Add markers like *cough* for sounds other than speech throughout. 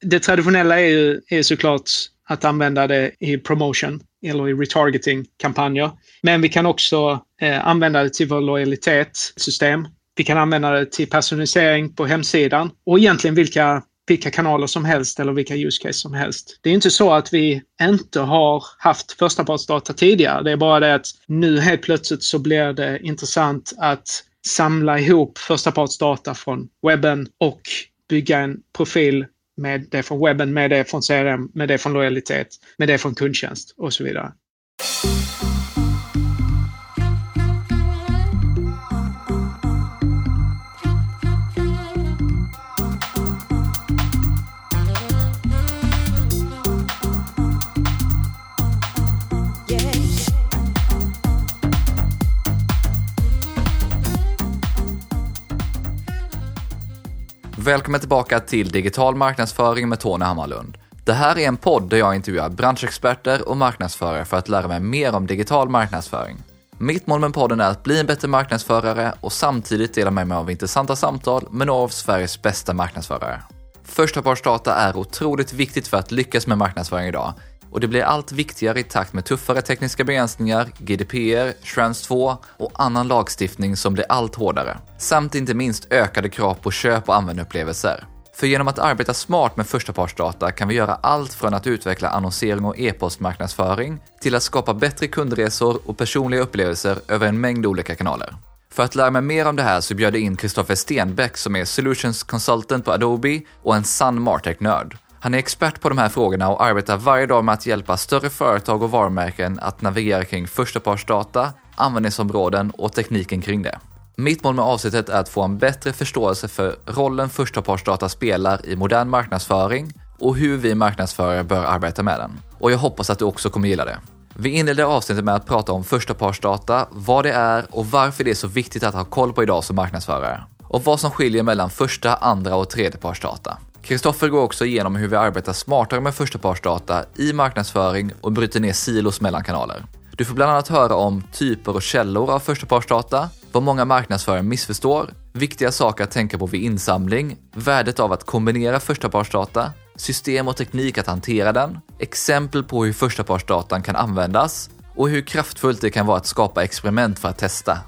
Det traditionella är ju är såklart att använda det i promotion eller i retargeting-kampanjer. Men vi kan också eh, använda det till vår lojalitetssystem. Vi kan använda det till personalisering på hemsidan och egentligen vilka, vilka kanaler som helst eller vilka use case som helst. Det är inte så att vi inte har haft förstapartsdata tidigare. Det är bara det att nu helt plötsligt så blir det intressant att samla ihop förstapartsdata från webben och bygga en profil med det från webben, med det från CRM, med det från lojalitet, med det från kundtjänst och så vidare. Välkommen tillbaka till Digital marknadsföring med Tony Hammarlund. Det här är en podd där jag intervjuar branschexperter och marknadsförare för att lära mig mer om digital marknadsföring. Mitt mål med podden är att bli en bättre marknadsförare och samtidigt dela med mig av intressanta samtal med några av Sveriges bästa marknadsförare. Förstapartsdata är otroligt viktigt för att lyckas med marknadsföring idag och det blir allt viktigare i takt med tuffare tekniska begränsningar, GDPR, Trans 2 och annan lagstiftning som blir allt hårdare. Samt inte minst ökade krav på köp och användarupplevelser. För genom att arbeta smart med förstapartsdata kan vi göra allt från att utveckla annonsering och e-postmarknadsföring till att skapa bättre kundresor och personliga upplevelser över en mängd olika kanaler. För att lära mig mer om det här så bjöd jag in Kristoffer Stenbeck som är Solutions Consultant på Adobe och en sann Martech-nörd. Han är expert på de här frågorna och arbetar varje dag med att hjälpa större företag och varumärken att navigera kring förstapartsdata, användningsområden och tekniken kring det. Mitt mål med avsnittet är att få en bättre förståelse för rollen förstapartsdata spelar i modern marknadsföring och hur vi marknadsförare bör arbeta med den. Och jag hoppas att du också kommer gilla det. Vi inleder avsnittet med att prata om förstapartsdata, vad det är och varför det är så viktigt att ha koll på idag som marknadsförare. Och vad som skiljer mellan första, andra och tredjepartsdata. Kristoffer går också igenom hur vi arbetar smartare med förstapartsdata i marknadsföring och bryter ner silos mellan kanaler. Du får bland annat höra om typer och källor av förstapartsdata, vad många marknadsförare missförstår, viktiga saker att tänka på vid insamling, värdet av att kombinera förstapartsdata, system och teknik att hantera den, exempel på hur förstapartsdatan kan användas och hur kraftfullt det kan vara att skapa experiment för att testa.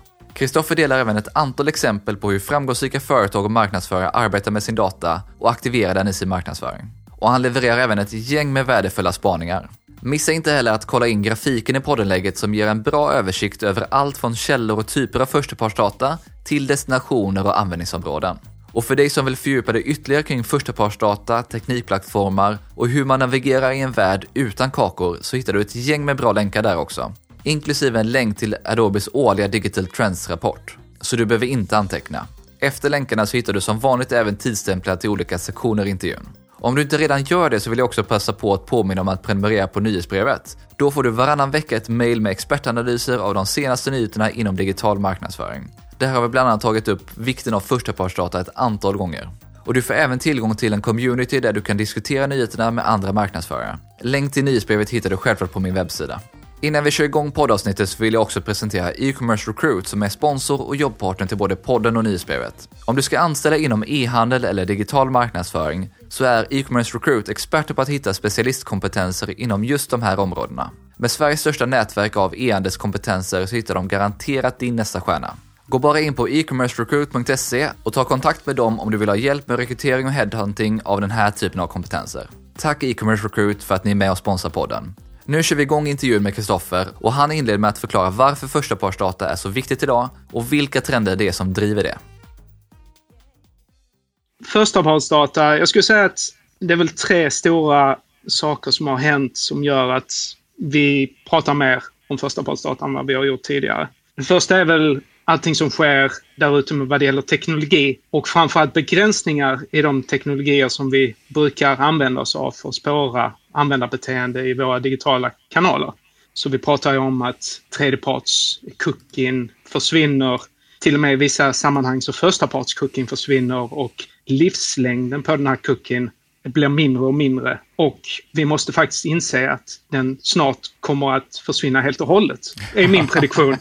Kristoffer delar även ett antal exempel på hur framgångsrika företag och marknadsförare arbetar med sin data och aktiverar den i sin marknadsföring. Och han levererar även ett gäng med värdefulla spaningar. Missa inte heller att kolla in grafiken i poddenlägget som ger en bra översikt över allt från källor och typer av förstapartsdata till destinationer och användningsområden. Och för dig som vill fördjupa dig ytterligare kring förstapartsdata, teknikplattformar och hur man navigerar i en värld utan kakor så hittar du ett gäng med bra länkar där också inklusive en länk till Adobes årliga Digital Trends-rapport. Så du behöver inte anteckna. Efter länkarna så hittar du som vanligt även tidsstämplar till olika sektioner i intervjun. Om du inte redan gör det så vill jag också passa på att påminna om att prenumerera på nyhetsbrevet. Då får du varannan vecka ett mail med expertanalyser av de senaste nyheterna inom digital marknadsföring. Där har vi bland annat tagit upp vikten av förstapartsdata ett antal gånger. Och du får även tillgång till en community där du kan diskutera nyheterna med andra marknadsförare. Länk till nyhetsbrevet hittar du självklart på min webbsida. Innan vi kör igång poddavsnittet så vill jag också presentera e-commerce recruit som är sponsor och jobbpartner till både podden och nyhetsbrevet. Om du ska anställa inom e-handel eller digital marknadsföring så är e-commerce recruit experter på att hitta specialistkompetenser inom just de här områdena. Med Sveriges största nätverk av e-handelskompetenser så hittar de garanterat din nästa stjärna. Gå bara in på e-commercerecruit.se och ta kontakt med dem om du vill ha hjälp med rekrytering och headhunting av den här typen av kompetenser. Tack e-commerce recruit för att ni är med och sponsrar podden. Nu kör vi igång intervjun med Kristoffer och han inleder med att förklara varför förstapartsdata är så viktigt idag och vilka trender det är som driver det. Förstapartsdata, jag skulle säga att det är väl tre stora saker som har hänt som gör att vi pratar mer om förstapartsdata än vad vi har gjort tidigare. Det första är väl allting som sker där ute vad det gäller teknologi och framförallt begränsningar i de teknologier som vi brukar använda oss av för att spåra användarbeteende i våra digitala kanaler. Så vi pratar ju om att tredjeparts-cookien försvinner. Till och med i vissa sammanhang så förstaparts-cookien försvinner och livslängden på den här cookien blir mindre och mindre. Och vi måste faktiskt inse att den snart kommer att försvinna helt och hållet. Det är min prediktion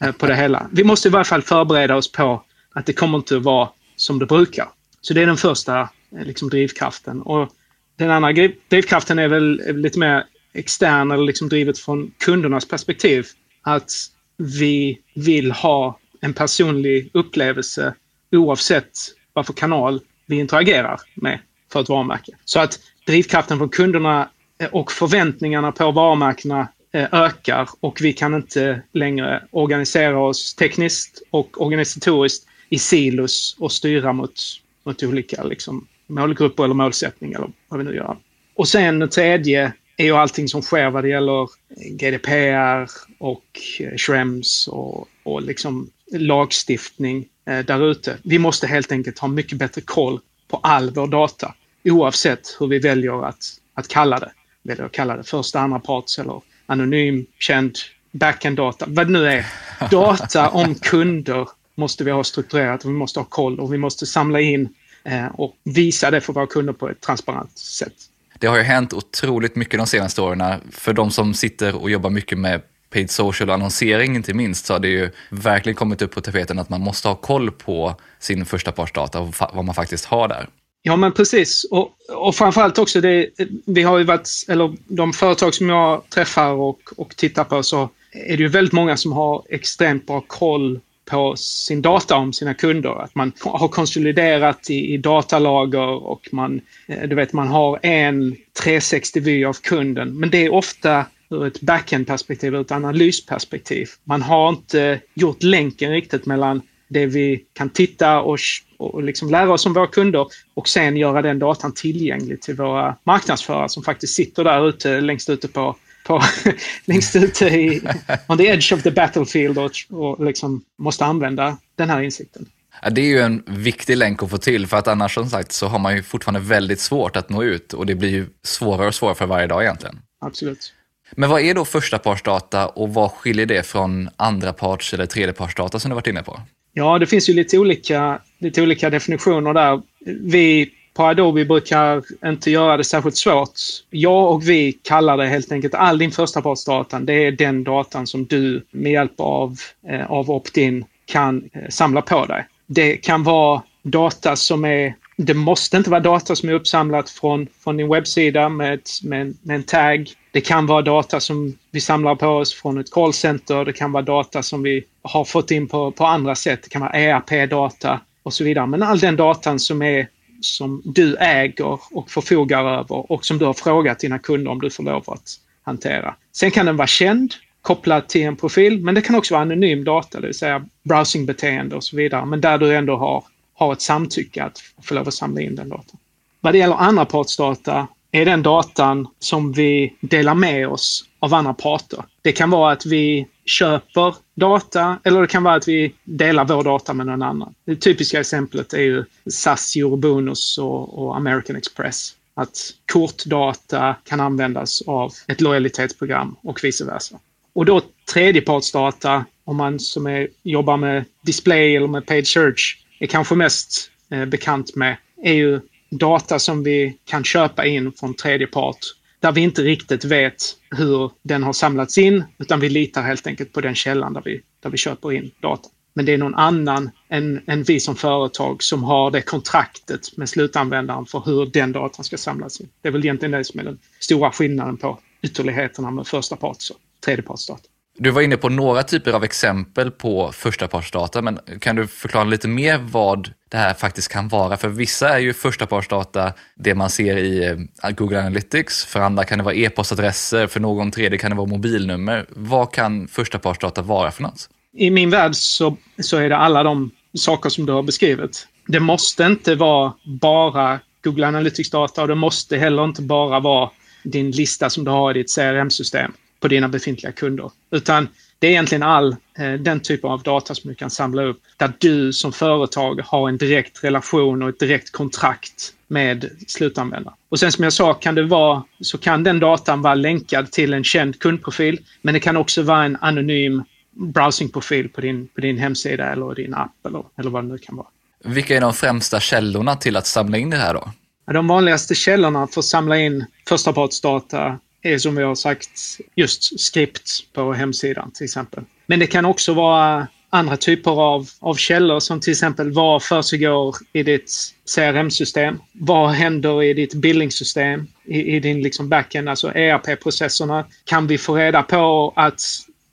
eh, på det hela. Vi måste i varje fall förbereda oss på att det kommer inte att vara som det brukar. Så det är den första eh, liksom, drivkraften. Och den andra drivkraften är väl lite mer extern eller liksom drivet från kundernas perspektiv. Att vi vill ha en personlig upplevelse oavsett vad för kanal vi interagerar med för ett varumärke. Så att drivkraften från kunderna eh, och förväntningarna på varumärkena eh, ökar och vi kan inte längre organisera oss tekniskt och organisatoriskt i silos och styra mot, mot olika liksom, målgrupper eller målsättningar eller vad vi nu gör. Och sen det tredje är ju allting som sker vad det gäller GDPR och eh, Schrems och, och liksom lagstiftning eh, där ute. Vi måste helt enkelt ha mycket bättre koll på all vår data oavsett hur vi väljer att, att kalla det. Väljer att kalla det första, andra parts eller anonym, känd, backend-data, vad det nu är. Data *laughs* om kunder måste vi ha strukturerat och vi måste ha koll och vi måste samla in eh, och visa det för våra kunder på ett transparent sätt. Det har ju hänt otroligt mycket de senaste åren. För de som sitter och jobbar mycket med paid social och annonsering inte minst, så har det ju verkligen kommit upp på tapeten att man måste ha koll på sin första partsdata och vad man faktiskt har där. Ja, men precis. Och, och framförallt också, det, vi har ju varit, eller de företag som jag träffar och, och tittar på så är det ju väldigt många som har extremt bra koll på sin data om sina kunder. Att man har konsoliderat i, i datalager och man, eh, du vet, man har en 360-vy av kunden. Men det är ofta ur ett backend-perspektiv, ur ett analysperspektiv. Man har inte gjort länken riktigt mellan det vi kan titta och, och liksom lära oss om våra kunder och sen göra den datan tillgänglig till våra marknadsförare som faktiskt sitter där ute längst ute på på, *laughs* längst ute i, on the edge of the battlefield och, och liksom måste använda den här insikten. Ja, det är ju en viktig länk att få till för att annars som sagt så har man ju fortfarande väldigt svårt att nå ut och det blir ju svårare och svårare för varje dag egentligen. Absolut. Men vad är då första partsdata och vad skiljer det från andra parts eller tredjepartsdata som du varit inne på? Ja, det finns ju lite olika, lite olika definitioner där. Vi på Adobe brukar inte göra det särskilt svårt. Jag och vi kallar det helt enkelt all din förstapartsdata. Det är den datan som du med hjälp av, eh, av opt-in kan eh, samla på dig. Det kan vara data som är det måste inte vara data som är uppsamlat från, från din webbsida med, med, med en tag. Det kan vara data som vi samlar på oss från ett callcenter. Det kan vara data som vi har fått in på, på andra sätt. Det kan vara ERP-data och så vidare. Men all den datan som är som du äger och förfogar över och som du har frågat dina kunder om du får lov att hantera. Sen kan den vara känd kopplad till en profil, men det kan också vara anonym data, det vill säga browsingbeteende och så vidare, men där du ändå har, har ett samtycke att få lov att samla in den datan. Vad det gäller andra partsdata är den datan som vi delar med oss av andra parter. Det kan vara att vi köper data eller det kan vara att vi delar vår data med någon annan. Det typiska exemplet är ju SAS, Eurobonus och, och American Express. Att kortdata kan användas av ett lojalitetsprogram och vice versa. Och då tredjepartsdata, om man som är, jobbar med display eller med paid search, är kanske mest eh, bekant med, är ju data som vi kan köpa in från tredje part där vi inte riktigt vet hur den har samlats in, utan vi litar helt enkelt på den källan där vi, där vi köper in data. Men det är någon annan än, än vi som företag som har det kontraktet med slutanvändaren för hur den datan ska samlas in. Det är väl egentligen det som är den stora skillnaden på ytterligheterna med första parts och tredjepartsdata. Du var inne på några typer av exempel på förstapartsdata, men kan du förklara lite mer vad det här faktiskt kan vara? För vissa är ju förstapartsdata det man ser i eh, Google Analytics, för andra kan det vara e-postadresser, för någon tredje kan det vara mobilnummer. Vad kan förstapartsdata vara för något? I min värld så, så är det alla de saker som du har beskrivit. Det måste inte vara bara Google Analytics-data och det måste heller inte bara vara din lista som du har i ditt CRM-system på dina befintliga kunder. Utan det är egentligen all eh, den typen av data som du kan samla upp där du som företag har en direkt relation och ett direkt kontrakt med slutanvändaren. Och sen som jag sa kan det vara, så kan den datan vara länkad till en känd kundprofil, men det kan också vara en anonym browsingprofil på din, på din hemsida eller din app eller, eller vad det nu kan vara. Vilka är de främsta källorna till att samla in det här då? De vanligaste källorna för att samla in förstapartsdata är som vi har sagt just skript på hemsidan till exempel. Men det kan också vara andra typer av, av källor som till exempel vad försiggår i ditt CRM-system? Vad händer i ditt billingsystem? I, i din liksom backend, alltså ERP-processerna? Kan vi få reda på att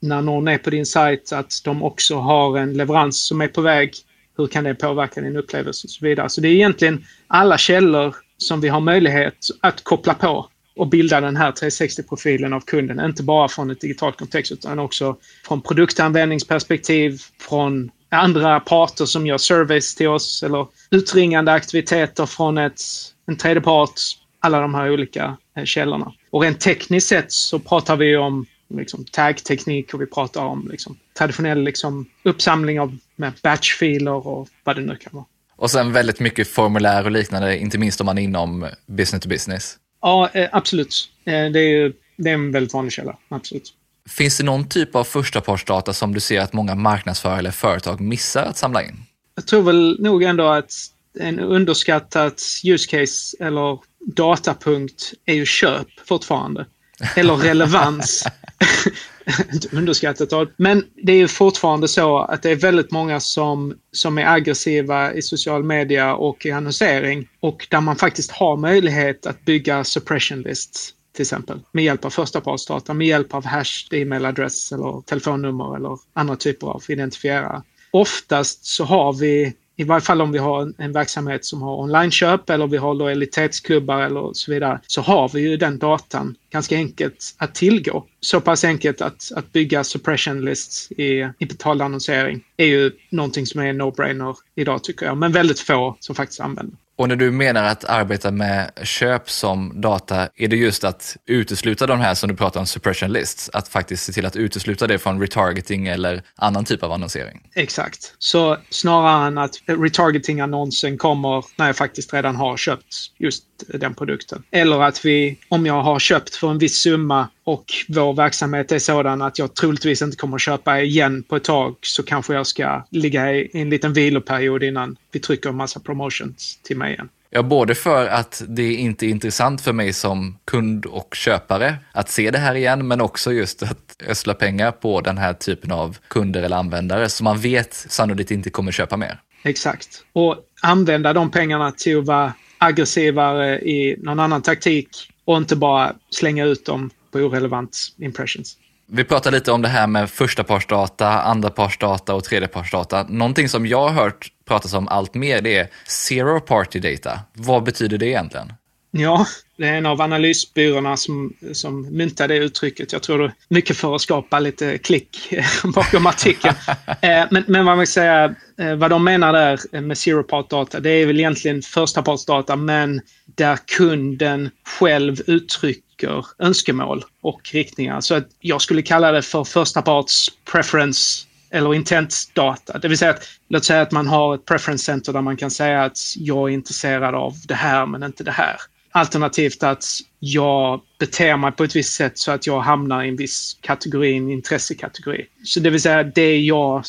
när någon är på din sajt att de också har en leverans som är på väg? Hur kan det påverka din upplevelse och så vidare? Så det är egentligen alla källor som vi har möjlighet att koppla på och bilda den här 360-profilen av kunden. Inte bara från ett digitalt kontext utan också från produktanvändningsperspektiv, från andra parter som gör service till oss eller utringande aktiviteter från ett, en tredje part. Alla de här olika eh, källorna. Och rent tekniskt sett så pratar vi om liksom, tag-teknik och vi pratar om liksom, traditionell liksom, uppsamling av batchfiler och vad det nu kan vara. Och sen väldigt mycket formulär och liknande, inte minst om man är inom business to business. Ja, eh, absolut. Eh, det är, det är en väldigt vanlig källa. Absolut. Finns det någon typ av förstapartsdata som du ser att många marknadsförare eller företag missar att samla in? Jag tror väl nog ändå att en underskattat use case eller datapunkt är ju köp fortfarande. Eller *laughs* relevans inte *laughs* underskattat. Men det är ju fortfarande så att det är väldigt många som, som är aggressiva i social media och i annonsering och där man faktiskt har möjlighet att bygga suppression lists till exempel med hjälp av förstapartsdata, med hjälp av hash, e-mailadress eller telefonnummer eller andra typer av identifierare. Oftast så har vi i varje fall om vi har en, en verksamhet som har onlineköp eller vi har lojalitetsklubbar eller så vidare, så har vi ju den datan ganska enkelt att tillgå. Så pass enkelt att, att bygga suppression lists i, i betald annonsering är ju någonting som är en no-brainer idag tycker jag, men väldigt få som faktiskt använder. Och när du menar att arbeta med köp som data, är det just att utesluta de här som du pratar om, suppression lists, att faktiskt se till att utesluta det från retargeting eller annan typ av annonsering? Exakt. Så snarare än att retargeting-annonsen kommer när jag faktiskt redan har köpt just den produkten. Eller att vi, om jag har köpt för en viss summa och vår verksamhet är sådan att jag troligtvis inte kommer att köpa igen på ett tag så kanske jag ska ligga i en liten viloperiod innan vi trycker en massa promotions till mig igen. Ja, både för att det inte är intressant för mig som kund och köpare att se det här igen, men också just att ösla pengar på den här typen av kunder eller användare som man vet sannolikt inte kommer köpa mer. Exakt. Och använda de pengarna till att vara aggressivare i någon annan taktik och inte bara slänga ut dem på orelevant impressions. Vi pratar lite om det här med förstapartsdata, andrapartsdata och tredjepartsdata. Någonting som jag har hört pratas om allt mer det är zero party data. Vad betyder det egentligen? Ja, det är en av analysbyråerna som, som myntade det uttrycket. Jag tror det är mycket för att skapa lite klick *laughs* bakom artikeln. *laughs* Eh, men, men vad man säga, eh, vad de menar där med zero part data, det är väl egentligen första partsdata, men där kunden själv uttrycker önskemål och riktningar. Så att jag skulle kalla det för första parts preference eller intent-data. Det vill säga att låt säga att man har ett preference center där man kan säga att jag är intresserad av det här men inte det här. Alternativt att jag beter mig på ett visst sätt så att jag hamnar i en viss kategori, en intressekategori. Så det vill säga det är jag,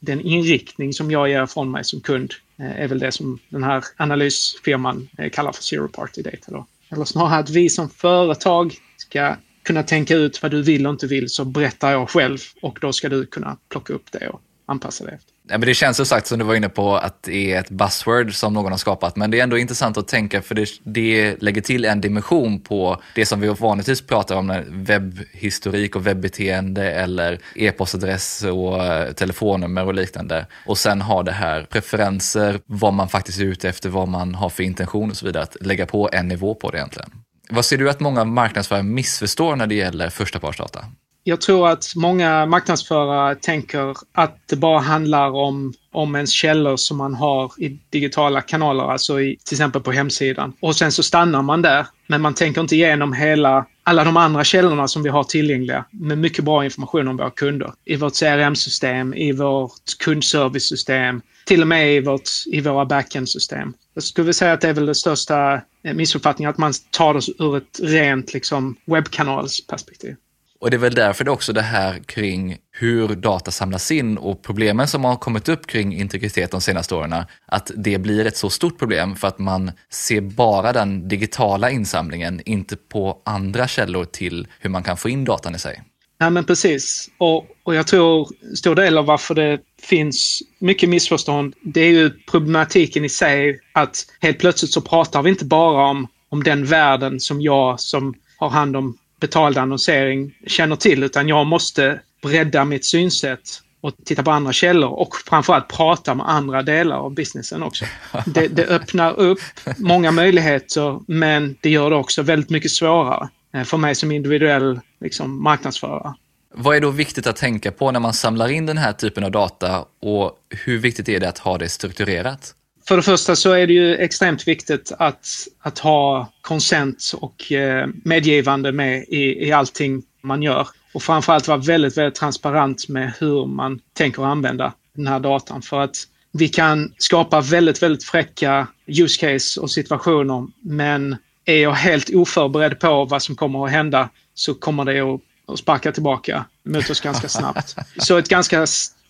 den inriktning som jag ger från mig som kund eh, är väl det som den här analysfirman eh, kallar för zero party data. Då. Eller snarare att vi som företag ska kunna tänka ut vad du vill och inte vill så berättar jag själv och då ska du kunna plocka upp det och anpassa det efter. Ja, men det känns som sagt som du var inne på att det är ett buzzword som någon har skapat, men det är ändå intressant att tänka för det, det lägger till en dimension på det som vi vanligtvis pratar om, webbhistorik och webbeteende eller e-postadress och eh, telefonnummer och liknande. Och sen har det här preferenser, vad man faktiskt är ute efter, vad man har för intention och så vidare, att lägga på en nivå på det egentligen. Vad ser du att många marknadsförare missförstår när det gäller förstapartsdata? Jag tror att många marknadsförare tänker att det bara handlar om, om ens källor som man har i digitala kanaler, alltså i, till exempel på hemsidan. Och sen så stannar man där. Men man tänker inte igenom hela, alla de andra källorna som vi har tillgängliga med mycket bra information om våra kunder. I vårt CRM-system, i vårt kundservice-system, till och med i, vårt, i våra backend-system. Jag skulle säga att det är väl den största eh, missuppfattningen, att man tar det ur ett rent liksom, webbkanalsperspektiv. Och det är väl därför det också det här kring hur data samlas in och problemen som har kommit upp kring integritet de senaste åren, att det blir ett så stort problem för att man ser bara den digitala insamlingen, inte på andra källor till hur man kan få in datan i sig. Ja, men precis. Och, och jag tror stor del av varför det finns mycket missförstånd, det är ju problematiken i sig att helt plötsligt så pratar vi inte bara om, om den världen som jag som har hand om betald annonsering känner till, utan jag måste bredda mitt synsätt och titta på andra källor och framförallt prata med andra delar av businessen också. Det, det öppnar upp många möjligheter, men det gör det också väldigt mycket svårare eh, för mig som individuell liksom, marknadsförare. Vad är då viktigt att tänka på när man samlar in den här typen av data och hur viktigt är det att ha det strukturerat? För det första så är det ju extremt viktigt att, att ha konsent och eh, medgivande med i, i allting man gör. Och framförallt vara väldigt, väldigt transparent med hur man tänker använda den här datan. För att vi kan skapa väldigt, väldigt fräcka use case och situationer, men är jag helt oförberedd på vad som kommer att hända så kommer det att, att sparka tillbaka mot oss ganska snabbt. *laughs* Så ett ganska,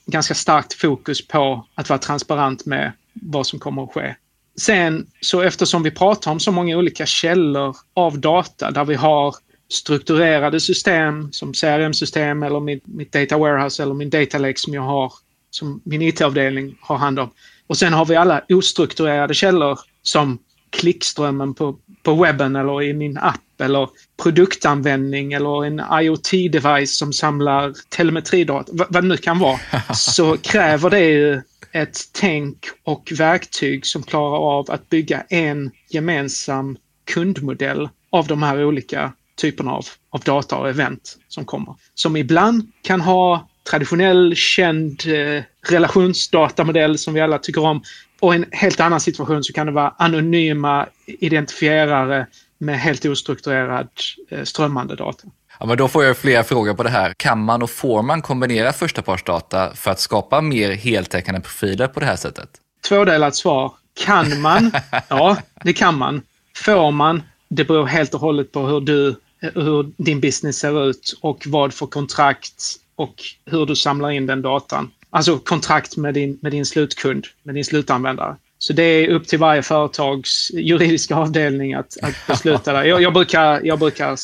ganska starkt fokus på att vara transparent med vad som kommer att ske. Sen så eftersom vi pratar om så många olika källor av data där vi har strukturerade system som CRM-system eller mitt, mitt data warehouse eller min data lake som jag har, som min IT-avdelning har hand om. Och sen har vi alla ostrukturerade källor som klickströmmen på, på webben eller i min app eller produktanvändning eller en IoT-device som samlar telemetridata, vad det nu kan vara, *laughs* så kräver det ju ett tänk och verktyg som klarar av att bygga en gemensam kundmodell av de här olika typerna av, av data och event som kommer. Som ibland kan ha traditionell känd eh, relationsdatamodell som vi alla tycker om. Och i en helt annan situation så kan det vara anonyma identifierare med helt ostrukturerad eh, strömmande data. Ja, men då får jag flera frågor på det här. Kan man och får man kombinera förstapartsdata för att skapa mer heltäckande profiler på det här sättet? Tvådelat svar. Kan man? *laughs* Ja, det kan man. Får man? Det beror helt och hållet på hur du hur din business ser ut och vad för kontrakt och hur du samlar in den datan. Alltså kontrakt med din, med din slutkund, med din slutanvändare. Så det är upp till varje företags juridiska avdelning att, att *laughs* besluta det. Jag, jag, brukar, jag brukar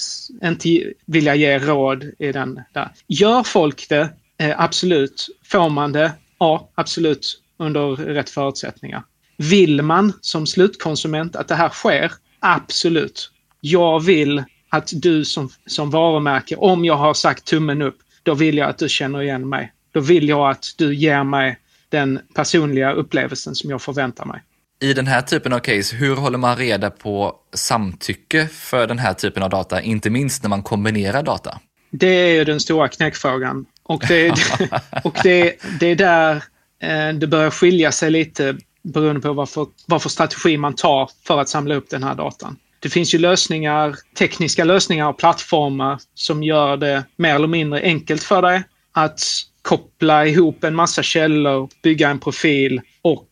inte vilja ge råd i den där. Gör folk det? Eh, absolut. Får man det? Ja, absolut. Under rätt förutsättningar. Vill man som slutkonsument att det här sker? Absolut. Jag vill att du som, som varumärke, om jag har sagt tummen upp, då vill jag att du känner igen mig. Då vill jag att du ger mig den personliga upplevelsen som jag förväntar mig. I den här typen av case, hur håller man reda på samtycke för den här typen av data, inte minst när man kombinerar data? Det är ju den stora knäckfrågan. Och det, *laughs* och det, det är där eh, det börjar skilja sig lite beroende på vad för, vad för strategi man tar för att samla upp den här datan. Det finns ju lösningar, tekniska lösningar och plattformar som gör det mer eller mindre enkelt för dig att koppla ihop en massa källor, bygga en profil och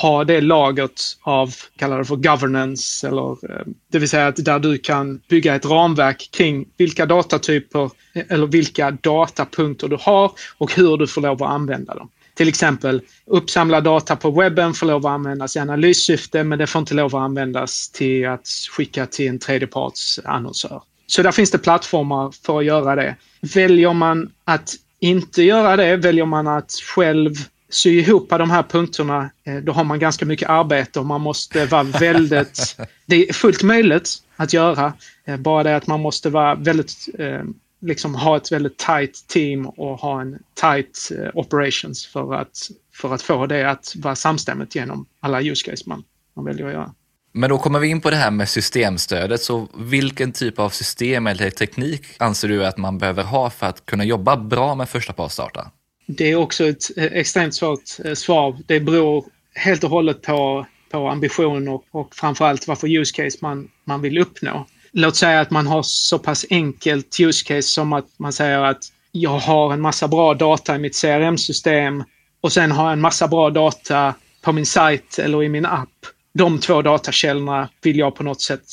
ha det lagret av, kallar det för governance, eller, eh, det vill säga att där du kan bygga ett ramverk kring vilka datatyper eh, eller vilka datapunkter du har och hur du får lov att använda dem. Till exempel uppsamlad data på webben får lov att användas i analyssyfte men det får inte lov att användas till att skicka till en tredjepartsannonsör. Så där finns det plattformar för att göra det. Väljer man att inte göra det, väljer man att själv sy ihop de här punkterna, eh, då har man ganska mycket arbete och man måste vara *laughs* väldigt... Det är fullt möjligt att göra, eh, bara det att man måste vara väldigt eh, liksom ha ett väldigt tight team och ha en tight uh, operations för att, för att få det att vara samstämmigt genom alla use case man, man väljer att göra. Men då kommer vi in på det här med systemstödet. Så vilken typ av system eller teknik anser du att man behöver ha för att kunna jobba bra med första partsdata? Det är också ett eh, extremt svårt eh, svar. Det beror helt och hållet på, på ambition och, och framförallt vad för use case man, man vill uppnå låt säga att man har så pass enkelt use case som att man säger att jag har en massa bra data i mitt CRM-system och sen har jag en massa bra data på min sajt eller i min app. De två datakällorna vill jag på något sätt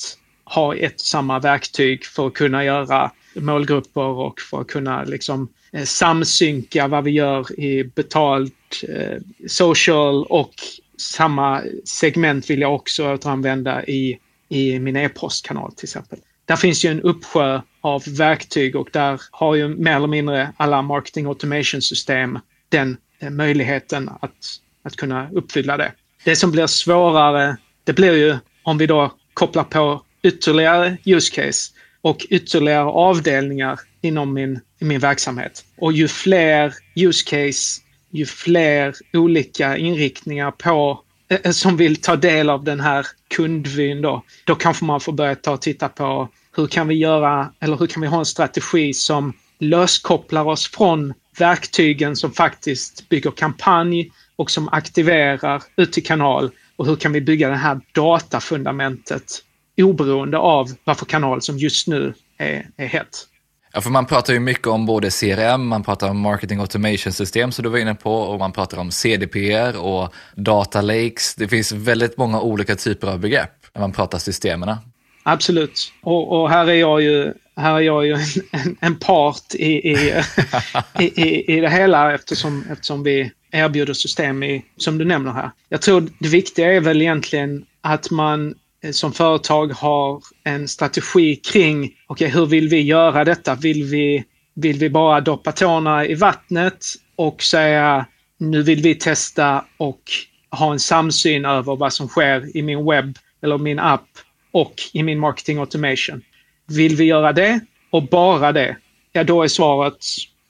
ha ett och samma verktyg för att kunna göra målgrupper och för att kunna liksom eh, samsynka vad vi gör i betalt, eh, social och samma segment vill jag också återanvända i i min e-postkanal till exempel. där finns ju en uppsjö av verktyg och där har ju mer eller mindre alla marketing automation system den eh, möjligheten att, att kunna uppfylla det. Det som blir svårare, det blir ju om vi då kopplar på ytterligare use case och ytterligare avdelningar inom min, min verksamhet. Och ju fler use case, ju fler olika inriktningar på Eh, som vill ta del av den här kundvyn då, då kanske man får börja ta och titta på hur kan vi göra, eller hur kan vi ha en strategi som löskopplar oss från verktygen som faktiskt bygger kampanj och som aktiverar ut till kanal och hur kan vi bygga det här datafundamentet oberoende av vad för kanal som just nu är, är hett. Ja, för man pratar ju mycket om både CRM, man pratar om marketing automation system som du var inne på och man pratar om CDPR och data lakes. Det finns väldigt många olika typer av begrepp när man pratar systemen. Absolut. Och, och, här är jag ju, här är jag ju en, en, en part i, i, i, i, det hela eftersom, eftersom vi erbjuder system i, som du nämner här. Jag tror det viktiga är väl egentligen att man Eh, som företag har en strategi kring, okej okay, hur vill vi göra detta? Vill vi, vill vi bara doppa tårna i vattnet och säga nu vill vi testa och ha en samsyn över vad som sker i min webb eller min app och i min marketing automation. Vill vi göra det och bara det? Ja, då är svaret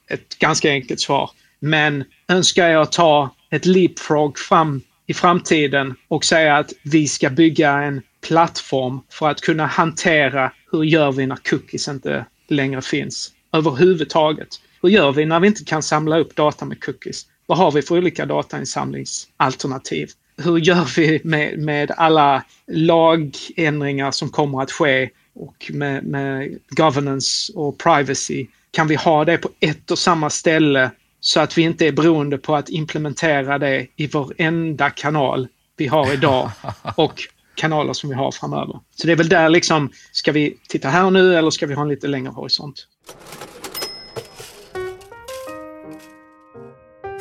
ett ganska enkelt svar. Men önskar jag ta ett leapfrog fram i framtiden och säga att vi ska bygga en plattform för att kunna hantera hur gör vi när cookies inte längre finns överhuvudtaget. Hur gör vi när vi inte kan samla upp data med cookies? Vad har vi för olika datainsamlingsalternativ? Hur gör vi med, med alla lagändringar som kommer att ske och med, med governance och privacy? Kan vi ha det på ett och samma ställe så att vi inte är beroende på att implementera det i varenda kanal vi har idag *laughs* och kanaler som vi har framöver. Så det är väl där liksom, ska vi titta här nu eller ska vi ha en lite längre horisont?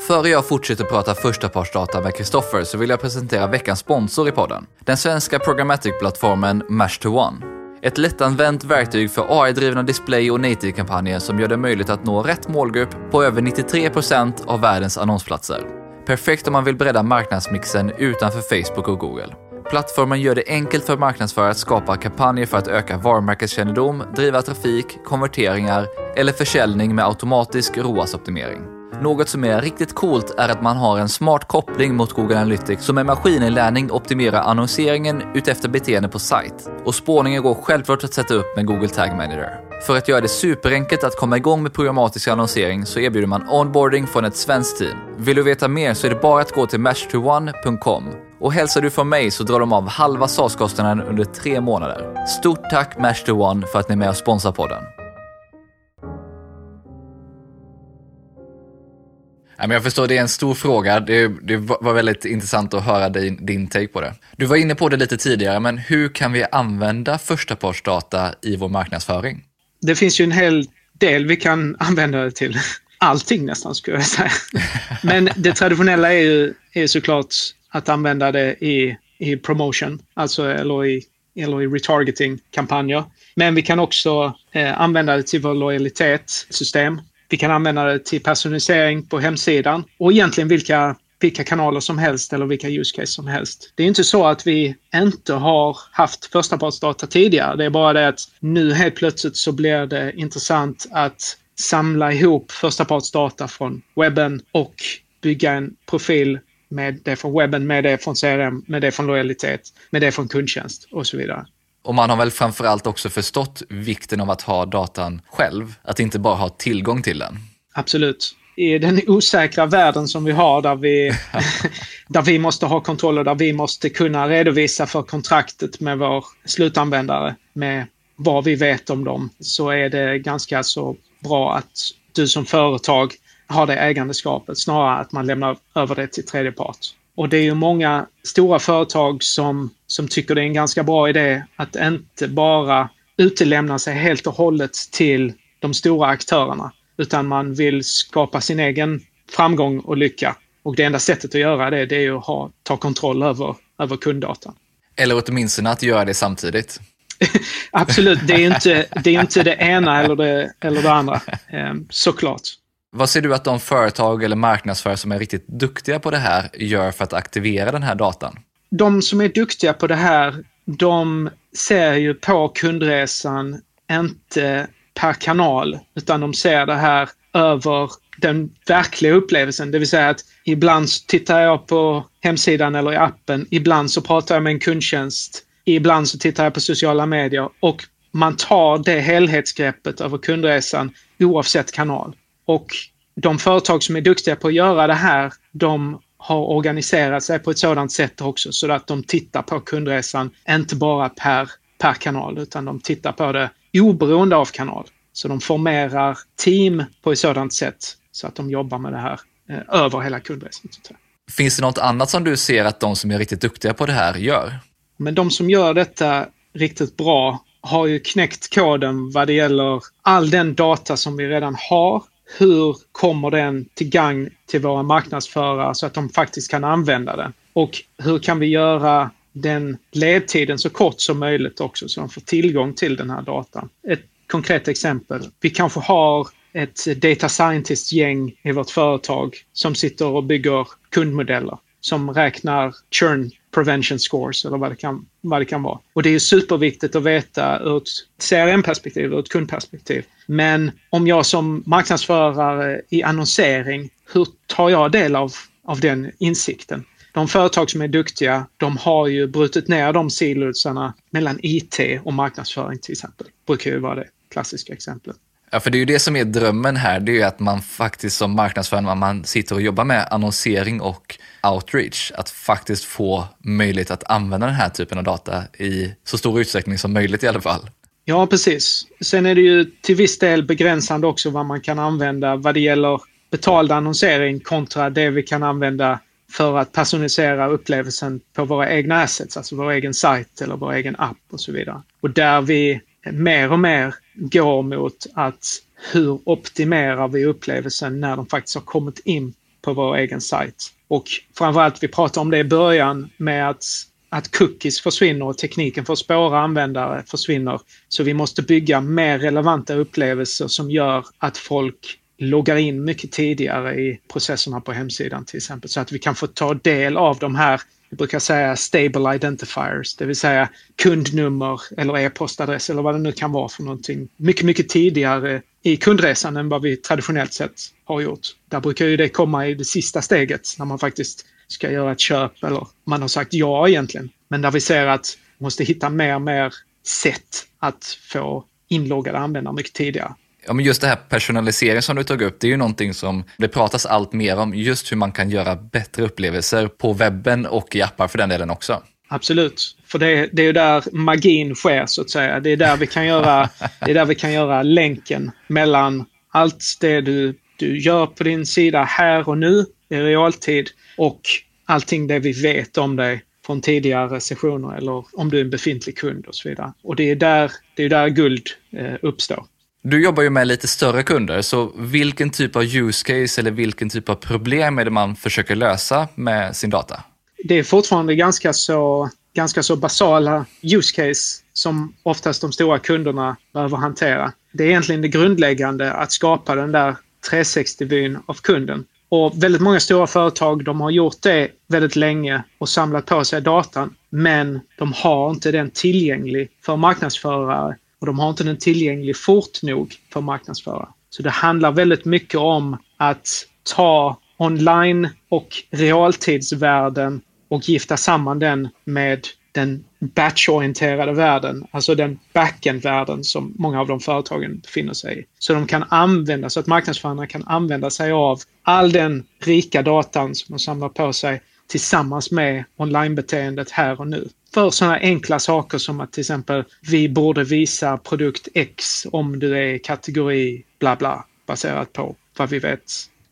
Före jag fortsätter prata förstapartsdata med Kristoffer så vill jag presentera veckans sponsor i podden. Den svenska programmatic-plattformen Mash to One. Ett lättanvänt verktyg för AI-drivna display och native-kampanjer som gör det möjligt att nå rätt målgrupp på över 93% av världens annonsplatser. Perfekt om man vill bredda marknadsmixen utanför Facebook och Google. Plattformen gör det enkelt för marknadsförare att skapa kampanjer för att öka varumärkeskännedom, driva trafik, konverteringar eller försäljning med automatisk ROAS-optimering. Något som är riktigt coolt är att man har en smart koppling mot Google Analytics som med maskininlärning optimerar annonseringen utefter beteende på sajt. Och spårningen går självklart att sätta upp med Google Tag Manager. För att göra det superenkelt att komma igång med programmatisk annonsering så erbjuder man onboarding från ett svenskt team. Vill du veta mer så är det bara att gå till match21.com och hälsar du från mig så drar de av halva SAS-kostnaden under tre månader. Stort tack Match2One för att ni är med och sponsrar podden. Jag förstår, det är en stor fråga. Det, det var väldigt intressant att höra din, din take på det. Du var inne på det lite tidigare, men hur kan vi använda förstapartsdata i vår marknadsföring? Det finns ju en hel del vi kan använda det till. Allting nästan skulle jag säga. *laughs* Men det traditionella är ju är såklart att använda det i, i promotion, alltså eller i, eller i retargeting-kampanjer. Men vi kan också eh, använda det till vår lojalitetssystem. Vi kan använda det till personalisering på hemsidan och egentligen vilka, vilka kanaler som helst eller vilka use case som helst. Det är inte så att vi inte har haft förstapartsdata tidigare. Det är bara det att nu helt plötsligt så blir det intressant att samla ihop förstapartsdata från webben och bygga en profil med det från webben, med det från CRM, med det från lojalitet, med det från kundtjänst och så vidare. Och man har väl framförallt också förstått vikten av att ha datan själv, att inte bara ha tillgång till den. Absolut. I den osäkra världen som vi har där vi, *laughs* *laughs* där vi måste ha kontroll och där vi måste kunna redovisa för kontraktet med vår slutanvändare med vad vi vet om dem så är det ganska så bra att du som företag har det ägandeskapet snarare att man lämnar över det till tredje part. Och det är ju många stora företag som, som tycker det är en ganska bra idé att inte bara utelämna sig helt och hållet till de stora aktörerna, utan man vill skapa sin egen framgång och lycka. Och det enda sättet att göra det, det är att ha, ta kontroll över, över kunddatan. Eller åtminstone att göra det samtidigt. *laughs* Absolut, det är inte det, är inte det ena eller det, eller det andra. *laughs* Eh, såklart. Vad ser du att de företag eller marknadsförare som är riktigt duktiga på det här gör för att aktivera den här datan? De som är duktiga på det här, de ser ju på kundresan inte per kanal, utan de ser det här över den verkliga upplevelsen. Det vill säga att ibland tittar jag på hemsidan eller i appen, ibland så pratar jag med en kundtjänst, ibland så tittar jag på sociala medier och man tar det helhetsgreppet över kundresan oavsett kanal. Och de företag som är duktiga på att göra det här, de har organiserat sig på ett sådant sätt också så att de tittar på kundresan, inte bara per, per kanal, utan de tittar på det oberoende av kanal. Så de formerar team på ett sådant sätt så att de jobbar med det här eh, över hela kundresan. Finns det något annat som du ser att de som är riktigt duktiga på det här gör? Men de som gör detta riktigt bra har ju knäckt koden vad det gäller all den data som vi redan har. Hur kommer den till gagn till våra marknadsförare så att de faktiskt kan använda den? Och hur kan vi göra den ledtiden så kort som möjligt också så de får tillgång till den här datan. Ett konkret exempel. Vi kanske har ett data scientist-gäng i vårt företag som sitter och bygger kundmodeller som räknar churn prevention scores eller vad det kan, vad det kan vara. Och det är superviktigt att veta ur ett CRM-perspektiv, ur ett kundperspektiv. Men om jag som marknadsförare i annonsering, hur tar jag del av, av den insikten? De företag som är duktiga, de har ju brutit ner de silosarna mellan IT och marknadsföring till exempel. Brukar ju vara det klassiska exemplet. Ja, för det är ju det som är drömmen här, det är ju att man faktiskt som marknadsförare, man sitter och jobbar med annonsering och outreach, att faktiskt få möjlighet att använda den här typen av data i så stor utsträckning som möjligt i alla fall. Ja, precis. Sen är det ju till viss del begränsande också vad man kan använda vad det gäller betald annonsering kontra det vi kan använda för att personalisera upplevelsen på våra egna assets, alltså vår egen sajt eller vår egen app och så vidare. Och där vi mer och mer går mot att hur optimerar vi upplevelsen när de faktiskt har kommit in på vår egen sajt. Och framförallt, vi pratade om det i början med att, att cookies försvinner och tekniken för att spåra användare försvinner. Så vi måste bygga mer relevanta upplevelser som gör att folk loggar in mycket tidigare i processerna på hemsidan till exempel. Så att vi kan få ta del av de här vi brukar säga stable identifiers, det vill säga kundnummer eller e-postadress eller vad det nu kan vara för någonting. Mycket, mycket tidigare i kundresan än vad vi traditionellt sett har gjort. Där brukar ju det komma i det sista steget när man faktiskt ska göra ett köp eller man har sagt ja egentligen. Men där vi ser att vi måste hitta mer och mer sätt att få inloggade användare mycket tidigare. Ja, men just det här personalisering som du tog upp, det är ju någonting som det pratas allt mer om, just hur man kan göra bättre upplevelser på webben och i appar för den delen också. Absolut, för det, det är ju där magin sker så att säga. Det är där vi kan göra, *laughs* det är där vi kan göra länken mellan allt det du, du gör på din sida här och nu i realtid och allting det vi vet om dig från tidigare sessioner eller om du är en befintlig kund och så vidare. Och det är där, det är där guld eh, uppstår. Du jobbar ju med lite större kunder, så vilken typ av use case eller vilken typ av problem är det man försöker lösa med sin data? Det är fortfarande ganska så, ganska så basala use case som oftast de stora kunderna behöver hantera. Det är egentligen det grundläggande att skapa den där 360-vyn av kunden. Och väldigt många stora företag de har gjort det väldigt länge och samlat på sig datan. Men de har inte den tillgänglig för marknadsförare och de har inte den tillgänglig fort nog för att marknadsföra. Så det handlar väldigt mycket om att ta online och realtidsvärlden och gifta samman den med den batchorienterade världen, alltså den backend-världen som många av de företagen befinner sig i. Så de kan använda, så att marknadsförarna kan använda sig av all den rika datan som de samlar på sig tillsammans med onlinebeteendet här och nu. För sådana enkla saker som att till exempel vi borde visa produkt X om du är kategori bla bla baserat på vad vi vet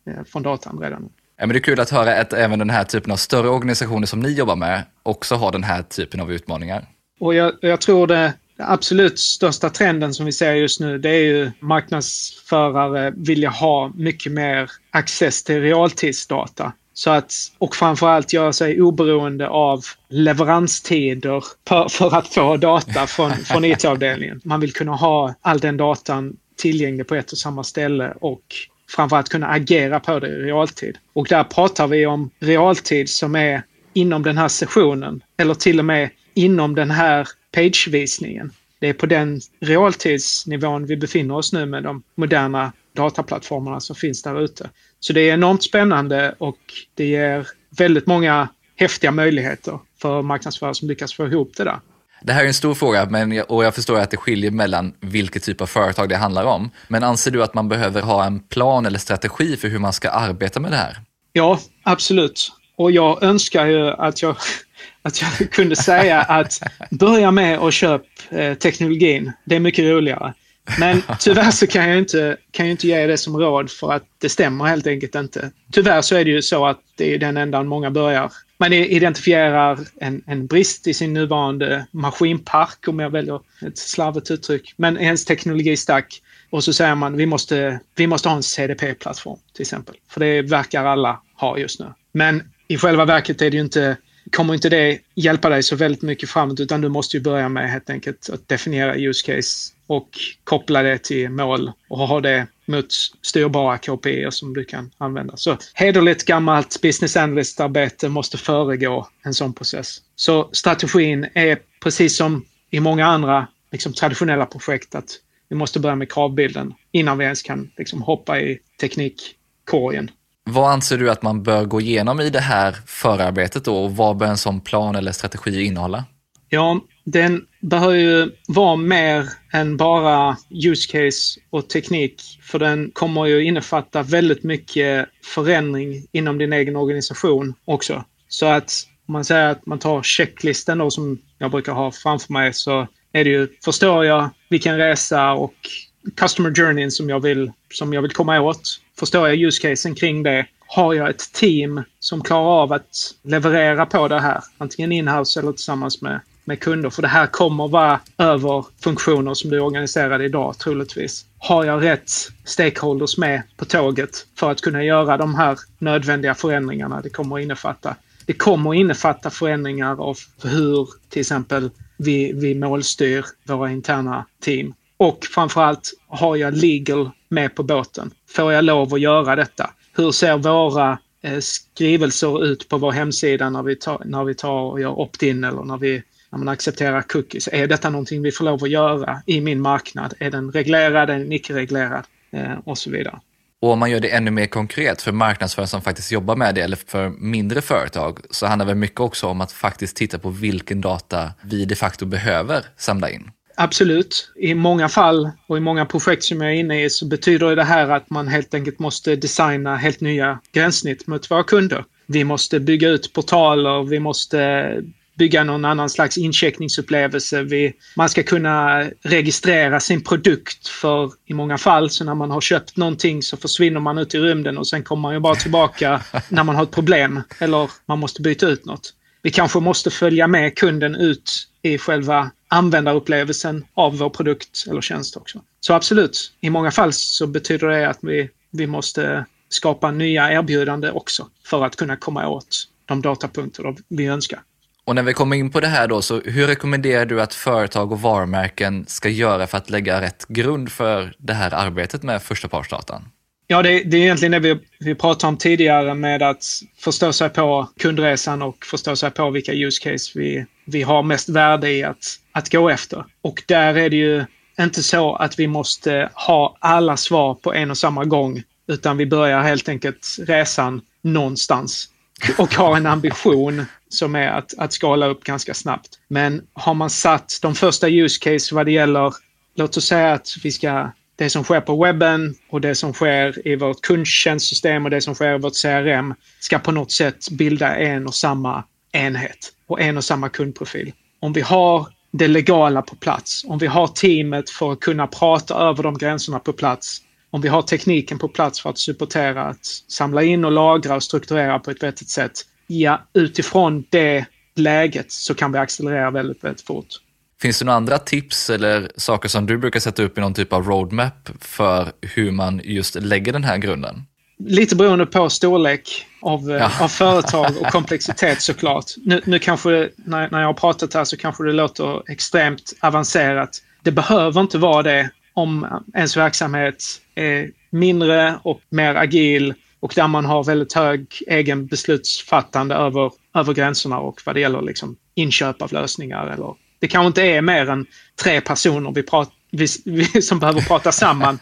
eh, från datan redan. Ja, men det är kul att höra att även den här typen av större organisationer som ni jobbar med också har den här typen av utmaningar. Och jag, jag tror det absolut största trenden som vi ser just nu det är ju marknadsförare vilja ha mycket mer access till realtidsdata Så att, och framförallt göra sig oberoende av leveranstider för, för att få data från, från *laughs* IT-avdelningen. Man vill kunna ha all den datan tillgänglig på ett och samma ställe och framförallt kunna agera på det i realtid. Och där pratar vi om realtid som är inom den här sessionen eller till och med inom den här pagevisningen. Det är på den realtidsnivån vi befinner oss nu med de moderna dataplattformarna som finns där ute. Så det är enormt spännande och det ger väldigt många häftiga möjligheter för marknadsförare som lyckas få ihop det där. Det här är en stor fråga men, och jag förstår att det skiljer mellan vilket typ av företag det handlar om. Men anser du att man behöver ha en plan eller strategi för hur man ska arbeta med det här? Ja, absolut. Och jag önskar ju att jag, *laughs* att jag kunde säga att *laughs* börja med att köpa eh, teknologin. Det är mycket roligare. Men tyvärr så kan jag, inte, kan jag inte ge det som råd för att det stämmer helt enkelt inte. Tyvärr så är det ju så att det är den ändan många börjar. Man identifierar en, en brist i sin nuvarande maskinpark, om jag väljer ett slarvigt uttryck, men ens teknologistack. Och så säger man vi måste, vi måste ha en CDP-plattform till exempel. För det verkar alla ha just nu. Men i själva verket är det ju inte, kommer inte det hjälpa dig så väldigt mycket framåt utan du måste ju börja med helt enkelt att definiera use case och koppla det till mål och ha det mot styrbara KPI som du kan använda. Så hederligt gammalt business analyst-arbete måste föregå en sån process. Så strategin är precis som i många andra liksom, traditionella projekt att vi måste börja med kravbilden innan vi ens kan liksom, hoppa i teknikkorgen. Vad anser du att man bör gå igenom i det här förarbetet då och vad bör en sån plan eller strategi innehålla? Ja, den behöver ju vara mer än bara use case och teknik. För den kommer ju innefatta väldigt mycket förändring inom din egen organisation också. Så att om man säger att man tar checklisten då som jag brukar ha framför mig så är det ju, förstår jag vilken resa och customer journeyn som jag vill, som jag vill komma åt? Förstår jag use casen kring det? Har jag ett team som klarar av att leverera på det här? Antingen inhouse eller tillsammans med med kunder. För det här kommer vara över funktioner som du organiserar idag troligtvis. Har jag rätt stakeholders med på tåget för att kunna göra de här nödvändiga förändringarna det kommer att innefatta? Det kommer att innefatta förändringar av hur till exempel vi, vi målstyr våra interna team. Och framförallt, har jag legal med på båten? Får jag lov att göra detta? Hur ser våra eh, skrivelser ut på vår hemsida när vi tar, när vi tar och gör opt-in eller när vi när man accepterar cookies. Är detta någonting vi får lov att göra i min marknad? Är den reglerad, är den icke-reglerad? Eh, och så vidare. Och om man gör det ännu mer konkret för marknadsförare som faktiskt jobbar med det eller för mindre företag så handlar det mycket också om att faktiskt titta på vilken data vi de facto behöver samla in. Absolut. I många fall och i många projekt som jag är inne i så betyder det här att man helt enkelt måste designa helt nya gränssnitt mot våra kunder. Vi måste bygga ut portaler, vi måste bygga någon annan slags incheckningsupplevelse. Vi, man ska kunna registrera sin produkt för i många fall så när man har köpt någonting så försvinner man ut i rymden och sen kommer man ju bara tillbaka *laughs* när man har ett problem eller man måste byta ut något. Vi kanske måste följa med kunden ut i själva användarupplevelsen av vår produkt eller tjänst också. Så absolut, i många fall så betyder det att vi, vi måste skapa nya erbjudanden också för att kunna komma åt de datapunkter vi önskar. Och när vi kommer in på det här då, så hur rekommenderar du att företag och varumärken ska göra för att lägga rätt grund för det här arbetet med förstapartsdatan? Ja, det, det, är egentligen det vi, vi pratade om tidigare med att förstå sig på kundresan och förstå sig på vilka use case vi, vi har mest värde i att, att gå efter. Och där är det ju inte så att vi måste ha alla svar på en och samma gång, utan vi börjar helt enkelt resan någonstans och har en ambition som är att, att skala upp ganska snabbt. Men har man satt de första use case vad det gäller, låt oss säga att vi ska det som sker på webben och det som sker i vårt kundtjänstsystem och det som sker i vårt CRM ska på något sätt bilda en och samma enhet och en och samma kundprofil. Om vi har det legala på plats, om vi har teamet för att kunna prata över de gränserna på plats, om vi har tekniken på plats för att supportera att samla in och lagra och strukturera på ett vettigt sätt, ja, utifrån det läget så kan vi accelerera väldigt, väldigt fort. Finns det några andra tips eller saker som du brukar sätta upp i någon typ av roadmap för hur man just lägger den här grunden? lite beroende på storlek av, ja. av företag *laughs* och komplexitet såklart. Nu, nu kanske, när, när jag har pratat här så kanske det låter extremt avancerat. Det behöver inte vara det om ens verksamhet är mindre och mer agil och där man har väldigt hög egen beslutsfattande över, över gränserna och vad det gäller liksom inköp av lösningar. Eller, det kanske inte är mer än tre personer vi, pratar vi, *laughs* vi som behöver prata samman.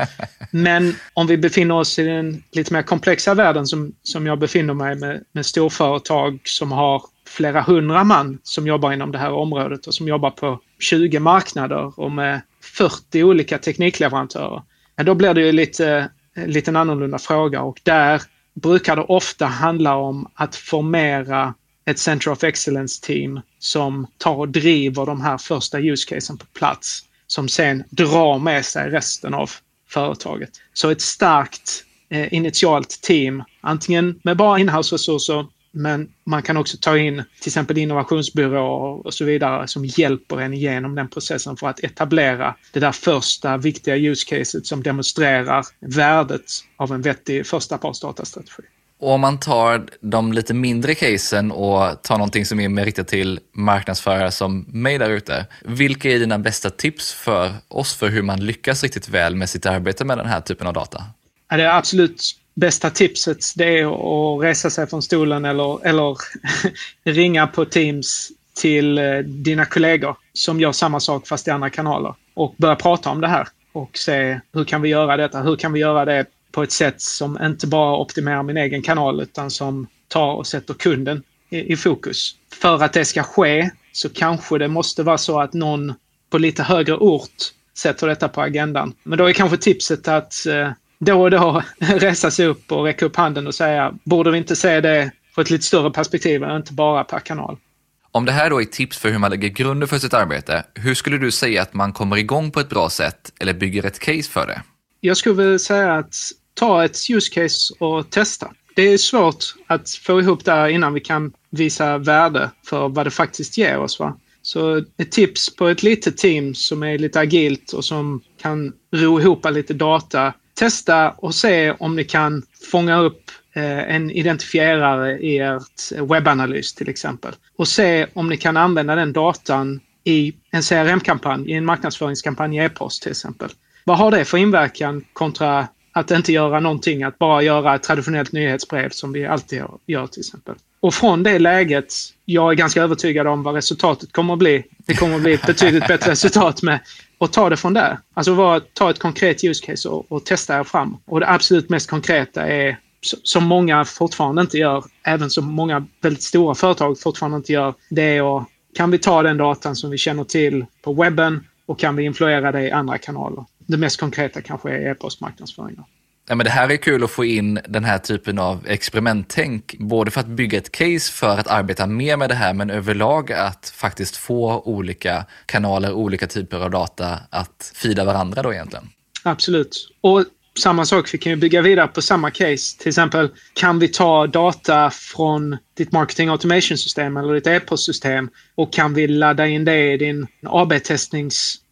Men om vi befinner oss i den lite mer komplexa världen som, som jag befinner mig med, med storföretag som har flera hundra man som jobbar inom det här området och som jobbar på 20 marknader och med 40 olika teknikleverantörer. Ja, då blir det ju lite, lite en annorlunda fråga och där brukar det ofta handla om att formera ett Center of Excellence-team som tar och driver de här första use casen på plats. Som sen drar med sig resten av företaget. Så ett starkt eh, initialt team, antingen med bara inhouse-resurser men man kan också ta in till exempel innovationsbyråer och så vidare som hjälper en igenom den processen för att etablera det där första viktiga use caset som demonstrerar värdet av en vettig första partsdatastrategi. Och om man tar de lite mindre casen och tar någonting som är mer riktat till marknadsförare som mig där ute. Vilka är dina bästa tips för oss för hur man lyckas riktigt väl med sitt arbete med den här typen av data? det är absolut bästa tipset det är att resa sig från stolen eller, eller *laughs* ringa på Teams till eh, dina kollegor som gör samma sak fast i andra kanaler och börja prata om det här och se hur kan vi göra detta? Hur kan vi göra det på ett sätt som inte bara optimerar min egen kanal utan som tar och sätter kunden i, i fokus. För att det ska ske så kanske det måste vara så att någon på lite högre ort sätter detta på agendan. Men då är kanske tipset att eh, då och då *laughs* resa sig upp och räcka upp handen och säga, borde vi inte se det på ett lite större perspektiv än inte bara per kanal? Om det här då är tips för hur man lägger grunden för sitt arbete, hur skulle du säga att man kommer igång på ett bra sätt eller bygger ett case för det? Jag skulle vilja säga att ta ett use case och testa. Det är svårt att få ihop det här innan vi kan visa värde för vad det faktiskt ger oss. Va? Så ett tips på ett litet team som är lite agilt och som kan ro ihop lite data testa och se om ni kan fånga upp eh, en identifierare i ert webbanalys till exempel. Och se om ni kan använda den datan i en CRM-kampanj, i en marknadsföringskampanj i e-post till exempel. Vad har det för inverkan kontra att inte göra någonting, att bara göra ett traditionellt nyhetsbrev som vi alltid gör till exempel. Och från det läget, jag är ganska övertygad om vad resultatet kommer att bli. Det kommer att bli ett betydligt bättre resultat med att ta det från där. Alltså var, ta ett konkret use case och, och testa er fram. Och det absolut mest konkreta är, som många fortfarande inte gör, även som många väldigt stora företag fortfarande inte gör, det är att kan vi ta den datan som vi känner till på webben och kan vi influera det i andra kanaler? Det mest konkreta kanske är e-postmarknadsföring. Ja, men det här är kul att få in den här typen av experimenttänk, både för att bygga ett case för att arbeta mer med det här, men överlag att faktiskt få olika kanaler, olika typer av data att fida varandra då egentligen. Absolut. Och samma sak, vi kan ju bygga vidare på samma case. Till exempel, kan vi ta data från ditt marketing automation-system eller ditt e-postsystem och kan vi ladda in det i din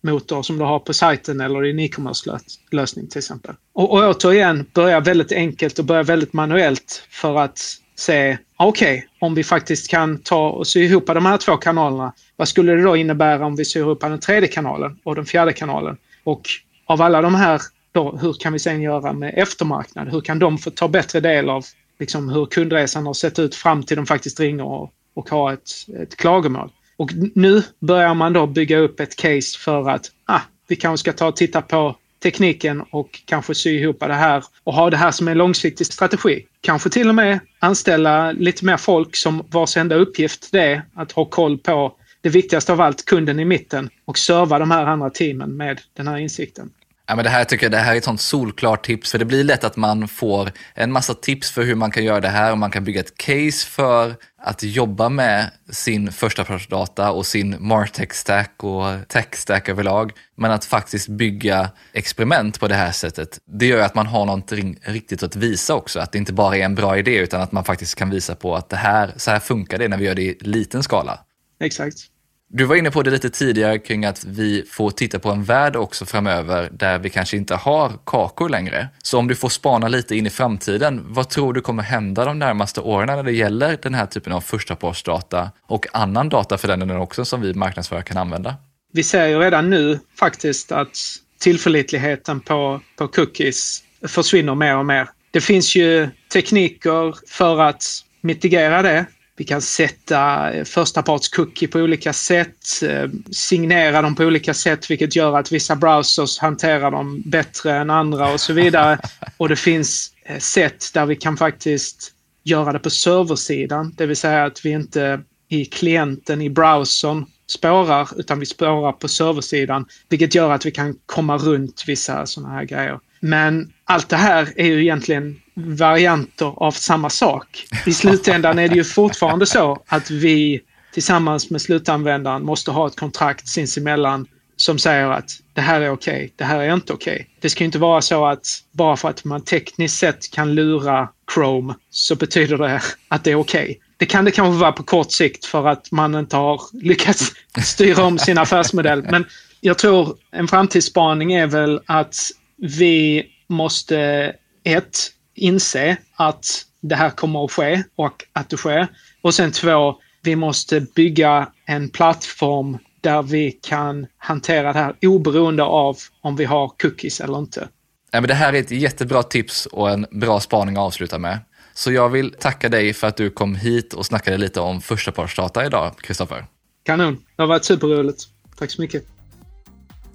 motor som du har på sajten eller i din e-commerce-lösning till exempel. Och, och återigen, börja väldigt enkelt och börja väldigt manuellt för att se, ah, okej, okay, om vi faktiskt kan ta och sy ihop de här två kanalerna, vad skulle det då innebära om vi syr ihop den tredje kanalen och den fjärde kanalen? Och av alla de här då, hur kan vi sen göra med eftermarknad? Hur kan de få ta bättre del av liksom, hur kundresan har sett ut fram till de faktiskt ringer och, och har ett, ett klagomål? Och nu börjar man då bygga upp ett case för att ah, vi kanske ska ta och titta på tekniken och kanske sy ihop det här och ha det här som en långsiktig strategi. Kanske till och med anställa lite mer folk som vars enda uppgift det är att ha koll på det viktigaste av allt, kunden i mitten och serva de här andra teamen med den här insikten. Ja, men det här tycker jag det här är ett sånt solklart tips, för det blir lätt att man får en massa tips för hur man kan göra det här och man kan bygga ett case för att jobba med sin första data och sin Martech stack och tech stack överlag. Men att faktiskt bygga experiment på det här sättet, det gör att man har någonting riktigt att visa också. Att det inte bara är en bra idé utan att man faktiskt kan visa på att det här, så här funkar det när vi gör det i liten skala. Exakt. Du var inne på det lite tidigare kring att vi får titta på en värld också framöver där vi kanske inte har kakor längre. Så om du får spana lite in i framtiden, vad tror du kommer hända de närmaste åren när det gäller den här typen av förstapartsdata och annan data för den delen också som vi marknadsförare kan använda? Vi ser ju redan nu faktiskt att tillförlitligheten på, på cookies försvinner mer och mer. Det finns ju tekniker för att mitigera det. Vi kan sätta första parts cookie på olika sätt, eh, signera dem på olika sätt, vilket gör att vissa browsers hanterar dem bättre än andra och så vidare. *laughs* Och det finns eh, sätt där vi kan faktiskt göra det på serversidan, det vill säga att vi inte i klienten i browsern spårar, utan vi spårar på serversidan, vilket gör att vi kan komma runt vissa sådana här grejer. Men allt det här är ju egentligen varianter av samma sak. I slutändan är det ju fortfarande så att vi tillsammans med slutanvändaren måste ha ett kontrakt sinsemellan som säger att det här är okej, okay, det här är inte okej. Okay. Det ska inte vara så att bara för att man tekniskt sett kan lura Chrome så betyder det att det är okej. Okay. Det kan det kanske vara på kort sikt för att man inte har lyckats styra om sin affärsmodell. Men jag tror en framtidsspaning är väl att vi måste ett, inse att det här kommer att ske och att det sker. Och sen två, vi måste bygga en plattform där vi kan hantera det här oberoende av om vi har cookies eller inte. Ja, men det här är ett jättebra tips och en bra spaning att avsluta med. Så jag vill tacka dig för att du kom hit och snackade lite om förstapartsdata idag, Kristoffer. Kanon, det har varit superroligt. Tack så mycket.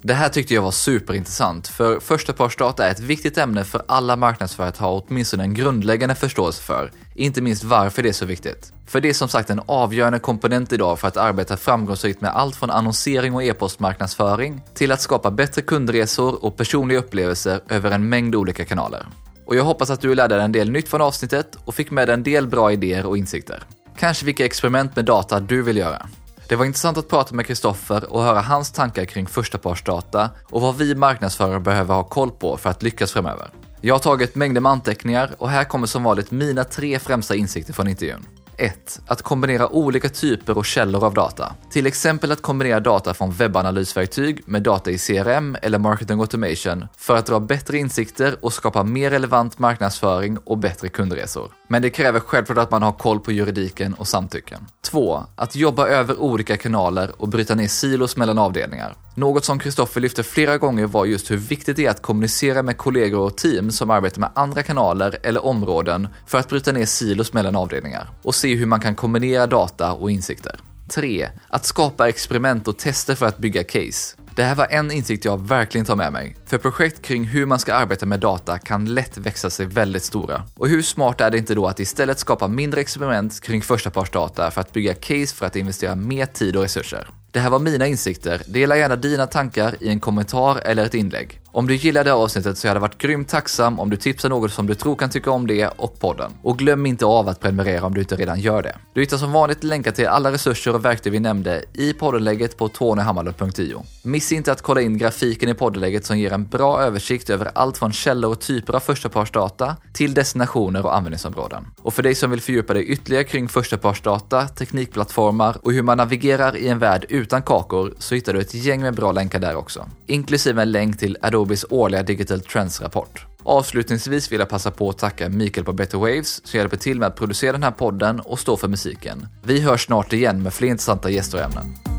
Det här tyckte jag var superintressant, för förstapartsdata är ett viktigt ämne för alla marknadsförare att ha åtminstone en grundläggande förståelse för, inte minst varför det är så viktigt. För det är som sagt en avgörande komponent idag för att arbeta framgångsrikt med allt från annonsering och e-postmarknadsföring till att skapa bättre kundresor och personliga upplevelser över en mängd olika kanaler. Och jag hoppas att du lärde dig en del nytt från avsnittet och fick med dig en del bra idéer och insikter. Kanske vilka experiment med data du vill göra. Det var intressant att prata med Kristoffer och höra hans tankar kring förstapartsdata och vad vi marknadsförare behöver ha koll på för att lyckas framöver. Jag har tagit mängder med anteckningar och här kommer som vanligt mina tre främsta insikter från intervjun. 1. Att kombinera olika typer och källor av data. Till exempel att kombinera data från webbanalysverktyg med data i CRM eller marketing automation för att dra bättre insikter och skapa mer relevant marknadsföring och bättre kundresor. Men det kräver självklart att man har koll på juridiken och samtycken. 2. Att jobba över olika kanaler och bryta ner silos mellan avdelningar. Något som Kristoffer lyfte flera gånger var just hur viktigt det är att kommunicera med kollegor och team som arbetar med andra kanaler eller områden för att bryta ner silos mellan avdelningar och se hur man kan kombinera data och insikter. 3. Att skapa experiment och tester för att bygga case. Det här var en insikt jag verkligen tar med mig. För projekt kring hur man ska arbeta med data kan lätt växa sig väldigt stora. Och hur smart är det inte då att istället skapa mindre experiment kring förstapartsdata för att bygga case för att investera mer tid och resurser? Det här var mina insikter. Dela gärna dina tankar i en kommentar eller ett inlägg. Om du gillade avsnittet så jag hade varit grymt tacksam om du tipsar något som du tror kan tycka om det och podden. Och glöm inte av att prenumerera om du inte redan gör det. Du hittar som vanligt länkar till alla resurser och verktyg vi nämnde i poddenlägget på tonyhammarlund.io. Missa inte att kolla in grafiken i poddenlägget som ger en bra översikt över allt från källor och typer av förstapartsdata till destinationer och användningsområden. Och för dig som vill fördjupa dig ytterligare kring förstapartsdata, teknikplattformar och hur man navigerar i en värld utan kakor så hittar du ett gäng med bra länkar där också. Inklusive en länk till Adobes årliga Digital Trends-rapport. Avslutningsvis vill jag passa på att tacka Mikael på Better Waves som hjälper till med att producera den här podden och stå för musiken. Vi hörs snart igen med fler intressanta gäster och ämnen.